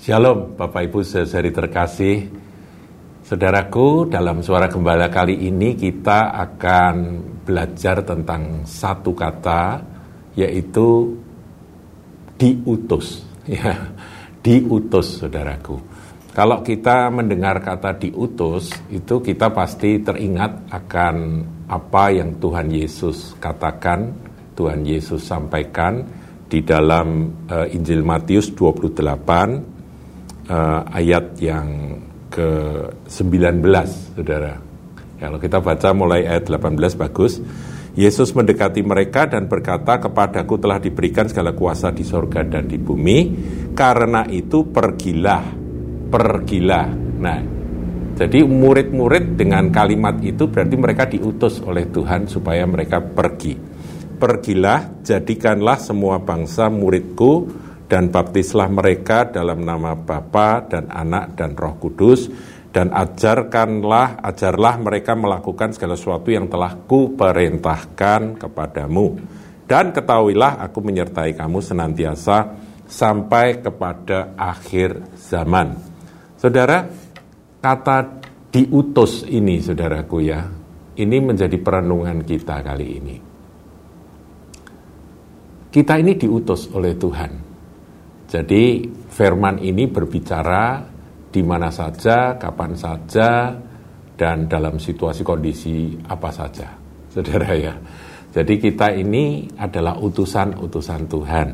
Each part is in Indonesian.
Shalom Bapak Ibu saudari terkasih. Saudaraku dalam suara gembala kali ini kita akan belajar tentang satu kata yaitu diutus. Ya diutus saudaraku. Kalau kita mendengar kata diutus itu kita pasti teringat akan apa yang Tuhan Yesus katakan Tuhan Yesus sampaikan di dalam uh, Injil Matius 28 uh, ayat yang ke-19, Saudara. Kalau kita baca mulai ayat 18 bagus. Yesus mendekati mereka dan berkata, "Kepadaku telah diberikan segala kuasa di sorga dan di bumi, karena itu pergilah, pergilah." Nah, jadi murid-murid dengan kalimat itu berarti mereka diutus oleh Tuhan supaya mereka pergi. Pergilah, jadikanlah semua bangsa muridku, dan baptislah mereka dalam nama Bapa dan Anak dan Roh Kudus dan ajarkanlah ajarlah mereka melakukan segala sesuatu yang telah ku perintahkan kepadamu dan ketahuilah aku menyertai kamu senantiasa sampai kepada akhir zaman. Saudara, kata diutus ini saudaraku ya, ini menjadi perenungan kita kali ini. Kita ini diutus oleh Tuhan jadi firman ini berbicara di mana saja, kapan saja, dan dalam situasi kondisi apa saja, saudara ya. Jadi kita ini adalah utusan-utusan Tuhan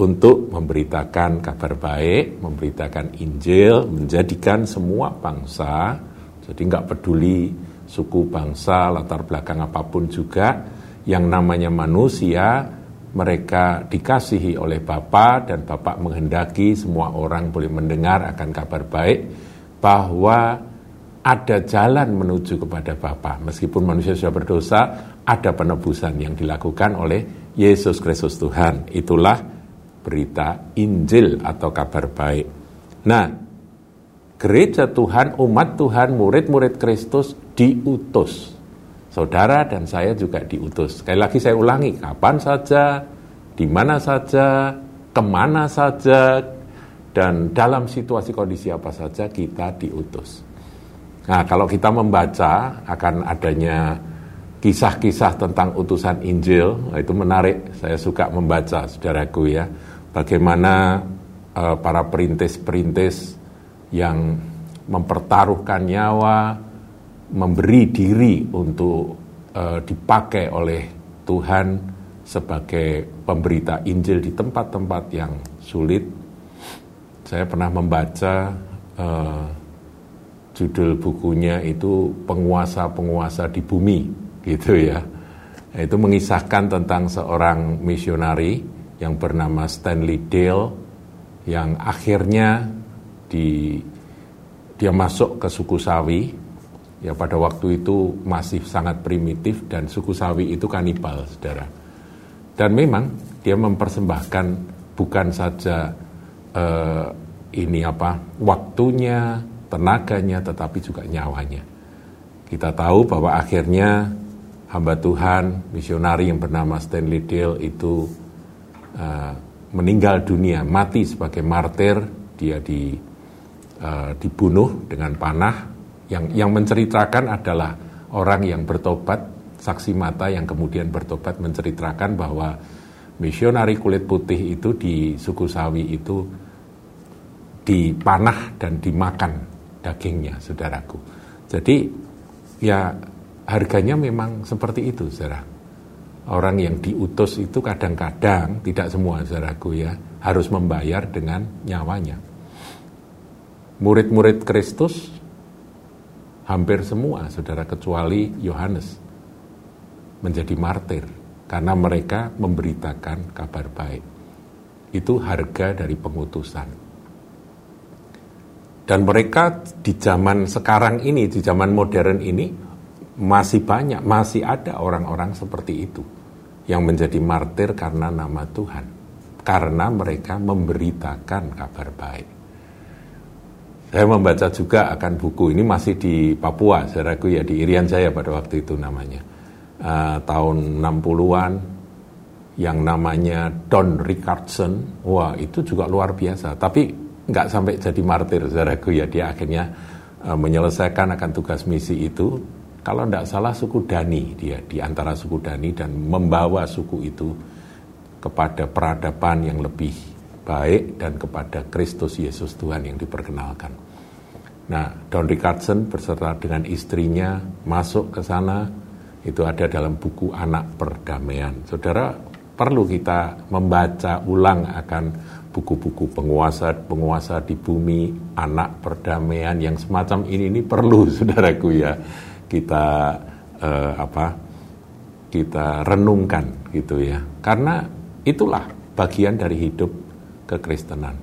untuk memberitakan kabar baik, memberitakan Injil, menjadikan semua bangsa, jadi nggak peduli suku bangsa, latar belakang apa pun juga, yang namanya manusia mereka dikasihi oleh Bapa dan Bapak menghendaki semua orang boleh mendengar akan kabar baik bahwa ada jalan menuju kepada Bapa. Meskipun manusia sudah berdosa, ada penebusan yang dilakukan oleh Yesus Kristus Tuhan. Itulah berita Injil atau kabar baik. Nah, gereja Tuhan, umat Tuhan, murid-murid Kristus diutus Saudara dan saya juga diutus. Sekali lagi saya ulangi, kapan saja, di mana saja, ke mana saja, dan dalam situasi kondisi apa saja kita diutus. Nah, kalau kita membaca akan adanya kisah-kisah tentang utusan Injil, nah itu menarik. Saya suka membaca, saudaraku ya, bagaimana uh, para perintis-perintis yang mempertaruhkan nyawa, memberi diri untuk uh, dipakai oleh Tuhan sebagai pemberita Injil di tempat-tempat yang sulit. Saya pernah membaca uh, judul bukunya itu penguasa-penguasa di bumi, gitu ya. Itu mengisahkan tentang seorang misionari yang bernama Stanley Dale yang akhirnya di dia masuk ke suku Sawi ya pada waktu itu masih sangat primitif dan suku Sawi itu kanibal, saudara. Dan memang dia mempersembahkan bukan saja uh, ini apa waktunya, tenaganya, tetapi juga nyawanya. Kita tahu bahwa akhirnya hamba Tuhan, misionari yang bernama Stanley Dale itu uh, meninggal dunia, mati sebagai martir, dia di, uh, dibunuh dengan panah yang yang menceritakan adalah orang yang bertobat, saksi mata yang kemudian bertobat menceritakan bahwa misionari kulit putih itu di suku Sawi itu dipanah dan dimakan dagingnya, saudaraku. Jadi ya harganya memang seperti itu, saudara. Orang yang diutus itu kadang-kadang tidak semua, saudaraku ya, harus membayar dengan nyawanya. Murid-murid Kristus hampir semua saudara kecuali Yohanes menjadi martir karena mereka memberitakan kabar baik. Itu harga dari pengutusan. Dan mereka di zaman sekarang ini, di zaman modern ini, masih banyak, masih ada orang-orang seperti itu yang menjadi martir karena nama Tuhan. Karena mereka memberitakan kabar baik. Saya membaca juga akan buku ini masih di Papua, saudaraku ya di Irian Jaya pada waktu itu namanya. Uh, tahun 60-an yang namanya Don Richardson, wah itu juga luar biasa. Tapi nggak sampai jadi martir, saudaraku ya. Dia akhirnya uh, menyelesaikan akan tugas misi itu. Kalau tidak salah suku Dani dia di antara suku Dani dan membawa suku itu kepada peradaban yang lebih baik dan kepada Kristus Yesus Tuhan yang diperkenalkan. Nah, Don Richardson beserta dengan istrinya masuk ke sana, itu ada dalam buku Anak Perdamaian. Saudara, perlu kita membaca ulang akan buku-buku penguasa-penguasa di bumi, anak perdamaian yang semacam ini ini perlu saudaraku ya kita eh, apa kita renungkan gitu ya. Karena itulah bagian dari hidup kekristenan.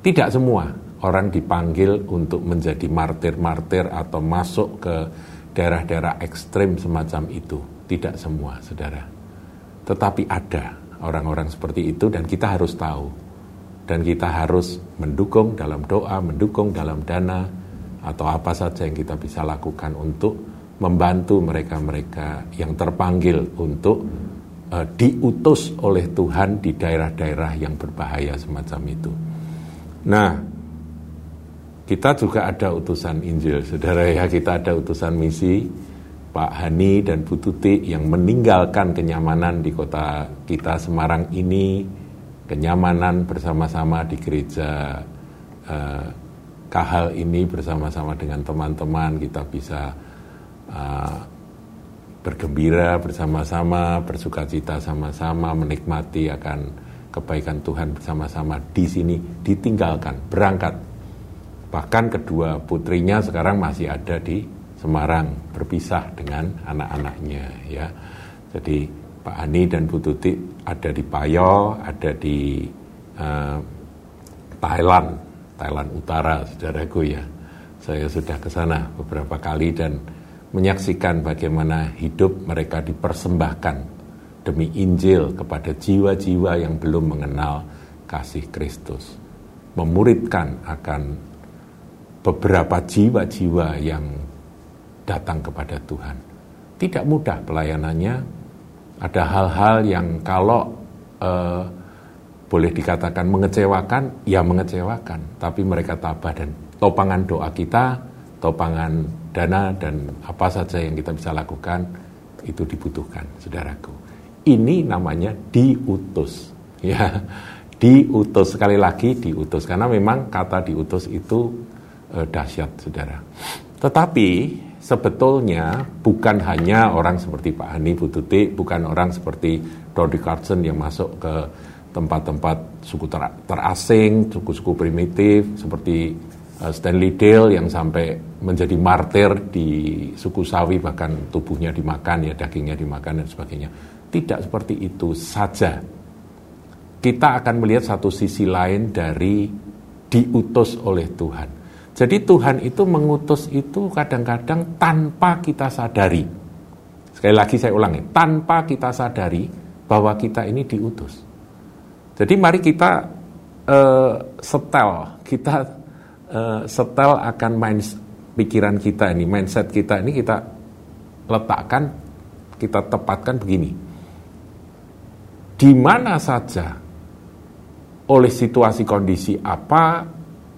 Tidak semua orang dipanggil untuk menjadi martir-martir atau masuk ke daerah-daerah ekstrim semacam itu. Tidak semua, saudara. Tetapi ada orang-orang seperti itu dan kita harus tahu. Dan kita harus mendukung dalam doa, mendukung dalam dana, atau apa saja yang kita bisa lakukan untuk membantu mereka-mereka yang terpanggil untuk uh, diutus oleh Tuhan di daerah-daerah yang berbahaya semacam itu. Nah, kita juga ada utusan Injil, saudara ya, kita ada utusan misi Pak Hani dan Bu Tuti yang meninggalkan kenyamanan di kota kita Semarang ini, kenyamanan bersama-sama di gereja uh, Kahal ini bersama-sama dengan teman-teman. Kita bisa uh, bergembira bersama-sama, bersuka cita sama-sama, menikmati akan kebaikan Tuhan bersama-sama di sini ditinggalkan, berangkat. Bahkan kedua putrinya sekarang masih ada di Semarang, berpisah dengan anak-anaknya ya. Jadi Pak Ani dan Bu Tuti ada di Payo, ada di uh, Thailand, Thailand Utara, saudaraku ya. Saya sudah ke sana beberapa kali dan menyaksikan bagaimana hidup mereka dipersembahkan demi Injil kepada jiwa-jiwa yang belum mengenal kasih Kristus. Memuridkan akan beberapa jiwa-jiwa yang datang kepada Tuhan. Tidak mudah pelayanannya. Ada hal-hal yang kalau eh, boleh dikatakan mengecewakan, ya mengecewakan. Tapi mereka tabah dan topangan doa kita, topangan dana dan apa saja yang kita bisa lakukan itu dibutuhkan, saudaraku. Ini namanya diutus, ya, diutus sekali lagi diutus karena memang kata diutus itu eh, dahsyat, saudara. Tetapi sebetulnya bukan hanya orang seperti Pak Hani Bututi, bukan orang seperti Dodi Carson yang masuk ke tempat-tempat suku ter terasing, suku-suku primitif seperti Stanley Dale yang sampai menjadi martir di suku Sawi bahkan tubuhnya dimakan ya dagingnya dimakan dan sebagainya. Tidak seperti itu saja. Kita akan melihat satu sisi lain dari diutus oleh Tuhan. Jadi Tuhan itu mengutus itu kadang-kadang tanpa kita sadari. Sekali lagi saya ulangi, tanpa kita sadari bahwa kita ini diutus. Jadi mari kita uh, setel, kita uh, setel akan main pikiran kita ini, mindset kita ini kita letakkan, kita tepatkan begini. Di mana saja oleh situasi kondisi apa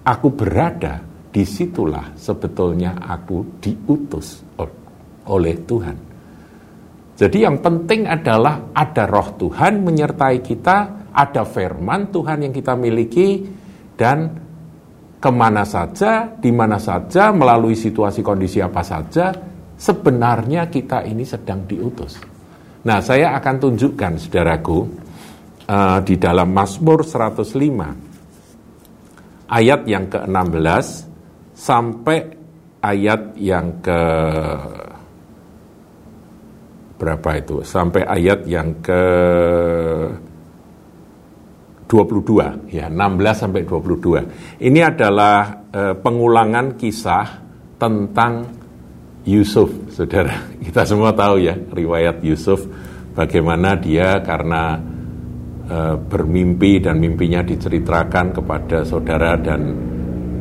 aku berada, di situlah sebetulnya aku diutus oleh Tuhan. Jadi yang penting adalah ada roh Tuhan menyertai kita, ada firman Tuhan yang kita miliki dan ke mana saja, di mana saja, melalui situasi kondisi apa saja, sebenarnya kita ini sedang diutus. Nah, saya akan tunjukkan, saudaraku, uh, di dalam Mazmur 105, ayat yang ke-16 sampai ayat yang ke berapa itu? Sampai ayat yang ke 22 ya 16 sampai 22. Ini adalah uh, pengulangan kisah tentang Yusuf, Saudara. Kita semua tahu ya riwayat Yusuf bagaimana dia karena uh, bermimpi dan mimpinya diceritakan kepada saudara dan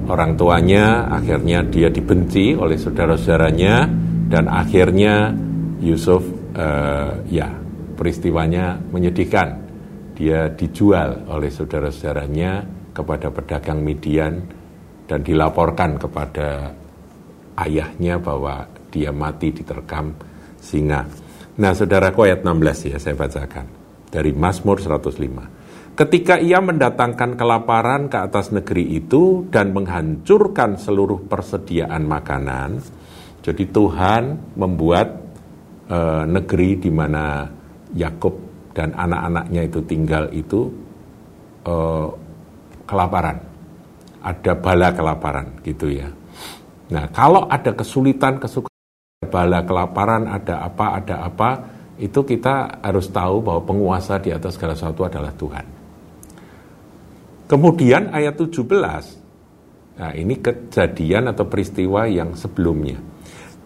orang tuanya, akhirnya dia dibenci oleh saudara-saudaranya dan akhirnya Yusuf uh, ya peristiwanya menyedihkan dia dijual oleh saudara-saudaranya kepada pedagang Midian dan dilaporkan kepada ayahnya bahwa dia mati diterkam singa. Nah, saudaraku ayat 16 ya saya bacakan dari Mazmur 105. Ketika ia mendatangkan kelaparan ke atas negeri itu dan menghancurkan seluruh persediaan makanan, jadi Tuhan membuat e, negeri di mana Yakub dan anak-anaknya itu tinggal itu e, kelaparan, ada bala kelaparan gitu ya. Nah, kalau ada kesulitan, kesulitan, bala kelaparan, ada apa, ada apa, itu kita harus tahu bahwa penguasa di atas segala sesuatu adalah Tuhan. Kemudian ayat 17, nah ini kejadian atau peristiwa yang sebelumnya.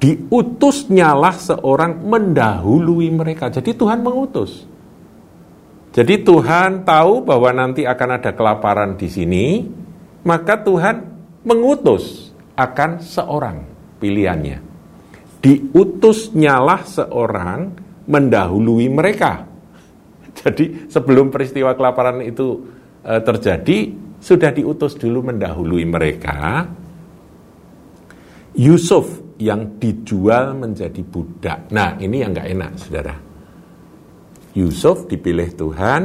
Diutusnyalah seorang mendahului mereka. Jadi Tuhan mengutus. Jadi Tuhan tahu bahwa nanti akan ada kelaparan di sini, maka Tuhan mengutus akan seorang pilihannya. Diutusnyalah seorang mendahului mereka. Jadi sebelum peristiwa kelaparan itu e, terjadi, sudah diutus dulu mendahului mereka. Yusuf yang dijual menjadi budak. Nah ini yang nggak enak, saudara. Yusuf dipilih Tuhan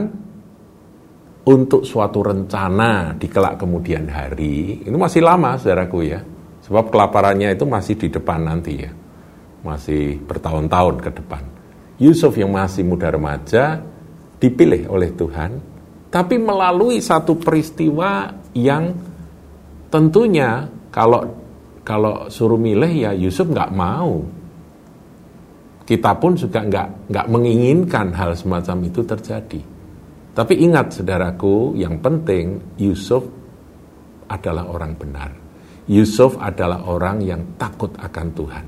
untuk suatu rencana di kelak kemudian hari. Itu masih lama, saudaraku ya Sebab kelaparannya itu masih di depan nanti ya. Masih bertahun-tahun ke depan. Yusuf yang masih muda remaja dipilih oleh Tuhan, tapi melalui satu peristiwa yang tentunya kalau kalau suruh milih ya Yusuf nggak mau. Kita pun juga nggak nggak menginginkan hal semacam itu terjadi. Tapi ingat saudaraku, yang penting Yusuf adalah orang benar. Yusuf adalah orang yang takut akan Tuhan.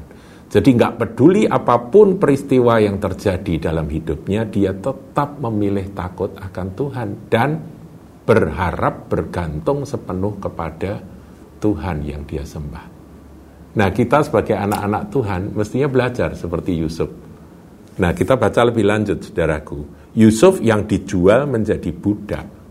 Jadi nggak peduli apa pun peristiwa yang terjadi dalam hidupnya, dia tetap memilih takut akan Tuhan dan berharap bergantung sepenuh kepada Tuhan yang dia sembah. Nah kita sebagai anak-anak Tuhan mestinya belajar seperti Yusuf. Nah kita baca lebih lanjut saudaraku. Yusuf yang dijual menjadi budak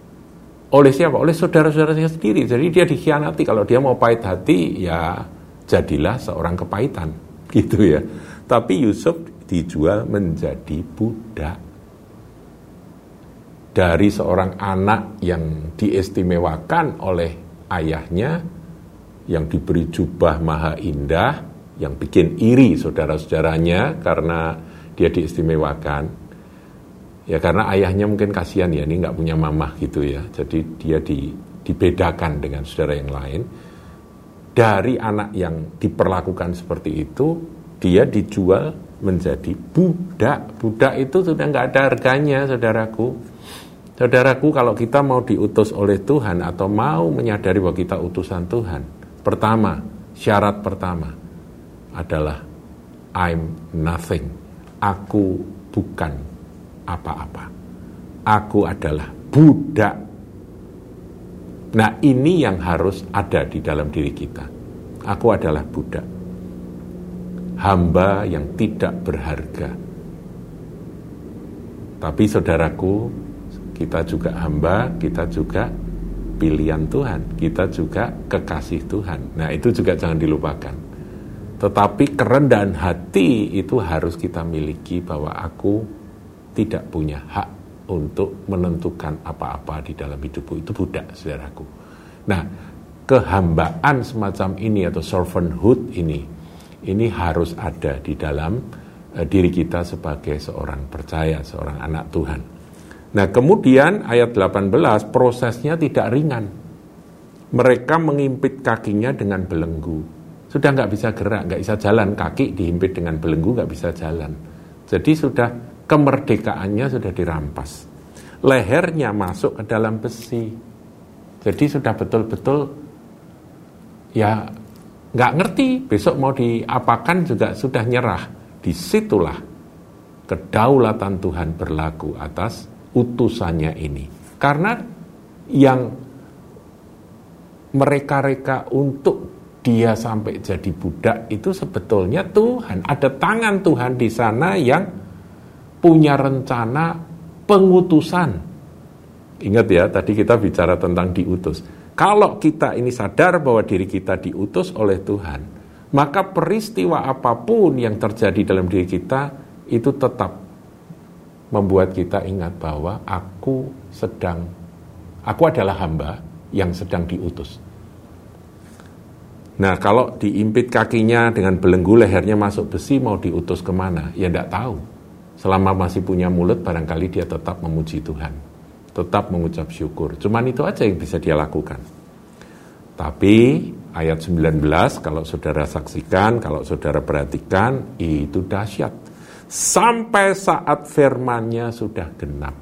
oleh siapa? Oleh saudara-saudaranya sendiri. Jadi dia dikhianati. Kalau dia mau pahit hati, ya jadilah seorang kepahitan. Gitu ya. Tapi Yusuf dijual menjadi budak. Dari seorang anak yang diistimewakan oleh ayahnya, yang diberi jubah maha indah, yang bikin iri saudara-saudaranya karena dia diistimewakan, Ya karena ayahnya mungkin kasihan ya, ini nggak punya mamah gitu ya. Jadi dia di, dibedakan dengan saudara yang lain. Dari anak yang diperlakukan seperti itu, dia dijual menjadi budak. Budak itu sudah nggak ada harganya, saudaraku. Saudaraku, kalau kita mau diutus oleh Tuhan atau mau menyadari bahwa kita utusan Tuhan, pertama, syarat pertama adalah I'm nothing. Aku bukan apa-apa. Aku adalah budak. Nah, ini yang harus ada di dalam diri kita. Aku adalah budak. Hamba yang tidak berharga. Tapi saudaraku, kita juga hamba, kita juga pilihan Tuhan, kita juga kekasih Tuhan. Nah, itu juga jangan dilupakan. Tetapi kerendahan hati itu harus kita miliki bahwa aku tidak punya hak untuk menentukan apa-apa di dalam hidupku itu budak saudaraku. Nah, kehambaan semacam ini atau servanthood ini ini harus ada di dalam uh, diri kita sebagai seorang percaya, seorang anak Tuhan. Nah, kemudian ayat 18 prosesnya tidak ringan. Mereka mengimpit kakinya dengan belenggu. Sudah nggak bisa gerak, nggak bisa jalan, kaki dihimpit dengan belenggu nggak bisa jalan. Jadi sudah kemerdekaannya sudah dirampas. Lehernya masuk ke dalam besi. Jadi sudah betul-betul ya nggak ngerti besok mau diapakan juga sudah nyerah. Di situlah kedaulatan Tuhan berlaku atas utusannya ini. Karena yang mereka-reka untuk dia sampai jadi budak itu sebetulnya Tuhan. Ada tangan Tuhan di sana yang punya rencana pengutusan Ingat ya, tadi kita bicara tentang diutus. Kalau kita ini sadar bahwa diri kita diutus oleh Tuhan, maka peristiwa apa pun yang terjadi dalam diri kita itu tetap membuat kita ingat bahwa aku sedang, aku adalah hamba yang sedang diutus. Nah kalau diimpit kakinya dengan belenggu lehernya masuk besi mau diutus ke mana? Ya tidak tahu. Selama masih punya mulut barangkali dia tetap memuji Tuhan. Tetap mengucap syukur. Cuman itu aja yang bisa dia lakukan. Tapi ayat 19 kalau saudara saksikan, kalau saudara perhatikan itu dahsyat. Sampai saat firmannya sudah genap.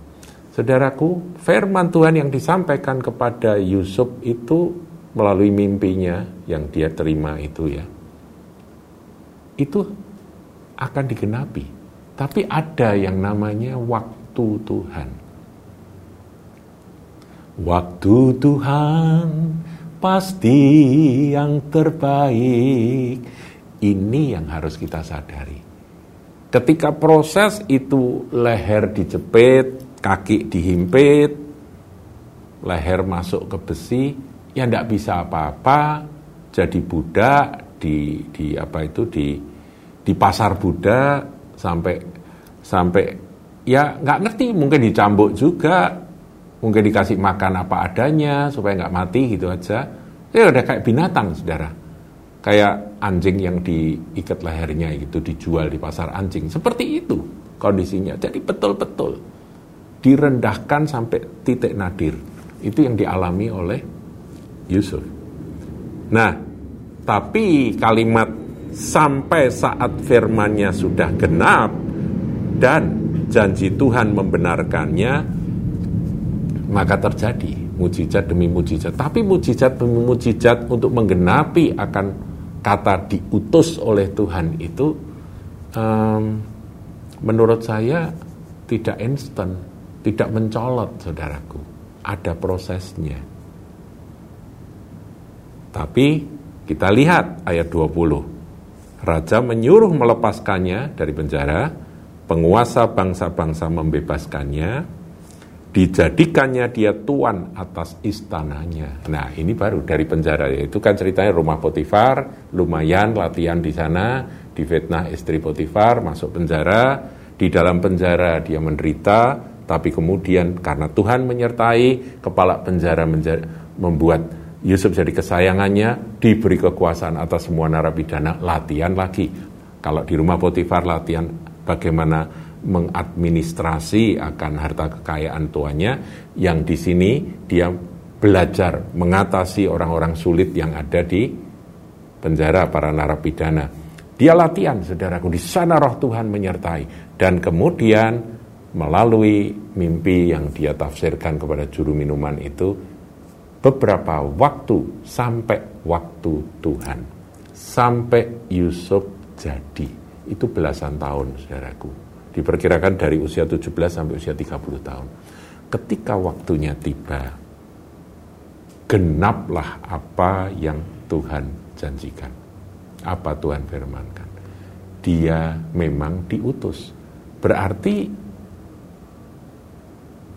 Saudaraku, firman Tuhan yang disampaikan kepada Yusuf itu melalui mimpinya yang dia terima itu ya, itu akan digenapi. Tapi ada yang namanya waktu Tuhan. Waktu Tuhan pasti yang terbaik. Ini yang harus kita sadari. Ketika proses itu leher dijepit, kaki dihimpit, leher masuk ke besi, ya tidak bisa apa-apa. Jadi budak di di apa itu di di pasar budak sampai sampai ya nggak ngerti. Mungkin dicambuk juga mungkin dikasih makan apa adanya supaya nggak mati gitu aja. Ya udah kayak binatang saudara kayak anjing yang diikat lehernya gitu dijual di pasar anjing seperti itu kondisinya jadi betul-betul direndahkan sampai titik nadir itu yang dialami oleh Yusuf. Nah, tapi kalimat sampai saat firmannya sudah genap dan janji Tuhan membenarkannya, maka terjadi mujizat demi mujizat. Tapi mujizat demi mujizat untuk menggenapi akan kata diutus oleh Tuhan itu, um, menurut saya tidak instan, tidak mencolot, saudaraku. Ada prosesnya. Tapi kita lihat ayat 20. Raja menyuruh melepaskannya dari penjara, penguasa bangsa-bangsa membebaskannya, dijadikannya dia tuan atas istananya. Nah, ini baru dari penjara. Itu kan ceritanya rumah Potifar, lumayan latihan di sana, difitnah istri Potifar, masuk penjara, di dalam penjara dia menderita, tapi kemudian karena Tuhan menyertai, kepala penjara membuat Yusuf jadi kesayangannya, diberi kekuasaan atas semua narapidana, latihan lagi. Kalau di rumah Potifar latihan bagaimana mengadministrasi akan harta kekayaan tuannya, yang di sini dia belajar mengatasi orang-orang sulit yang ada di penjara para narapidana. Dia latihan, saudaraku, di sana roh Tuhan menyertai. Dan kemudian melalui mimpi yang dia tafsirkan kepada juru minuman itu, beberapa waktu sampai waktu Tuhan. Sampai Yusuf jadi. Itu belasan tahun, saudaraku. Diperkirakan dari usia 17 sampai usia 30 tahun. Ketika waktunya tiba, genaplah apa yang Tuhan janjikan. Apa Tuhan firmankan. Dia memang diutus. Berarti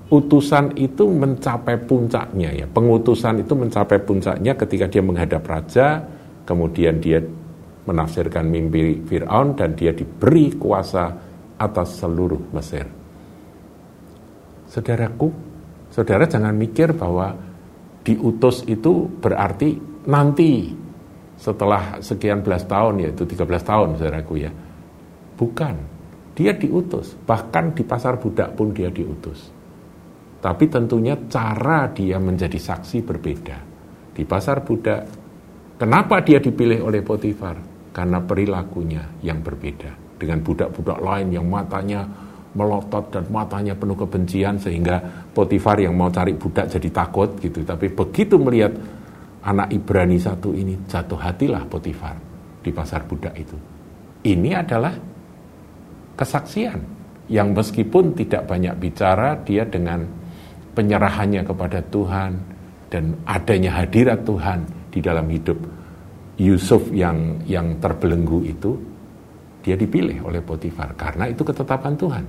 utusan itu mencapai puncaknya ya. Pengutusan itu mencapai puncaknya ketika dia menghadap raja, kemudian dia menafsirkan mimpi Firaun dan dia diberi kuasa atas seluruh Mesir. Saudaraku, saudara jangan mikir bahwa diutus itu berarti nanti setelah sekian belas tahun yaitu 13 tahun saudaraku ya. Bukan, dia diutus, bahkan di pasar budak pun dia diutus. Tapi tentunya cara dia menjadi saksi berbeda. Di pasar budak, kenapa dia dipilih oleh Potifar? Karena perilakunya yang berbeda. Dengan budak-budak lain yang matanya melotot dan matanya penuh kebencian sehingga Potifar yang mau cari budak jadi takut gitu. Tapi begitu melihat anak Ibrani satu ini jatuh hatilah Potifar di pasar budak itu. Ini adalah kesaksian yang meskipun tidak banyak bicara dia dengan penyerahannya kepada Tuhan dan adanya hadirat Tuhan di dalam hidup Yusuf yang yang terbelenggu itu dia dipilih oleh Potifar karena itu ketetapan Tuhan.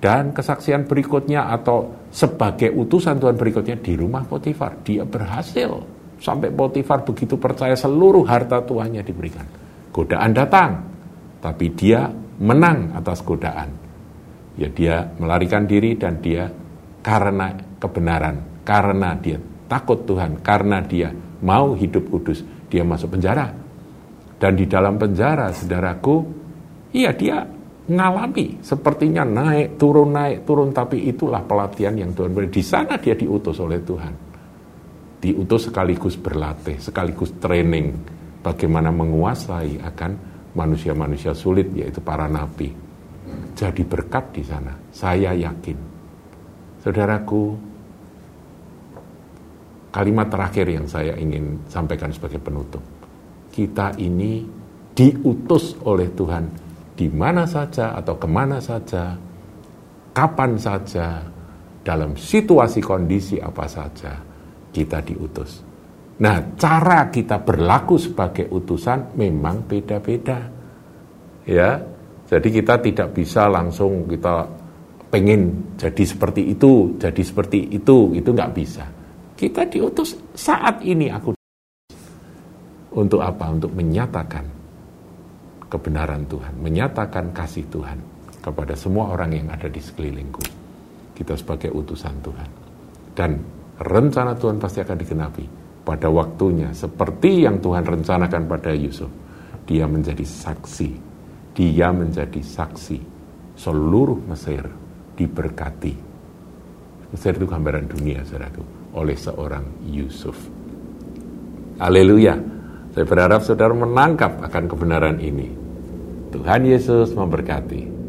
Dan kesaksian berikutnya atau sebagai utusan Tuhan berikutnya di rumah Potifar. Dia berhasil. Sampai Potifar begitu percaya seluruh harta tuannya diberikan. Godaan datang. Tapi dia menang atas godaan. Ya dia melarikan diri dan dia karena kebenaran. Karena dia takut Tuhan. Karena dia mau hidup kudus. Dia masuk penjara. Dan di dalam penjara, saudaraku, iya dia ngalami. Sepertinya naik turun naik turun tapi itulah pelatihan yang Tuhan beri. Di sana dia diutus oleh Tuhan. Diutus sekaligus berlatih sekaligus training bagaimana menguasai akan manusia-manusia sulit yaitu para nabi. Jadi berkat di sana. Saya yakin. Saudaraku kalimat terakhir yang saya ingin sampaikan sebagai penutup. Kita ini diutus oleh Tuhan di mana saja atau ke mana saja, kapan saja, dalam situasi kondisi apa saja, kita diutus. Nah, cara kita berlaku sebagai utusan memang beda-beda. Ya, jadi kita tidak bisa langsung kita pengen jadi seperti itu, jadi seperti itu, itu nggak bisa. Kita diutus saat ini aku untuk apa? Untuk menyatakan kebenaran Tuhan, menyatakan kasih Tuhan kepada semua orang yang ada di sekelilingku. Kita sebagai utusan Tuhan. Dan rencana Tuhan pasti akan digenapi pada waktunya seperti yang Tuhan rencanakan pada Yusuf. Dia menjadi saksi, dia menjadi saksi seluruh Mesir diberkati. Mesir itu gambaran dunia, saudaraku, oleh seorang Yusuf. Haleluya. Saya berharap saudara menangkap akan kebenaran ini. Tuhan Yesus memberkati.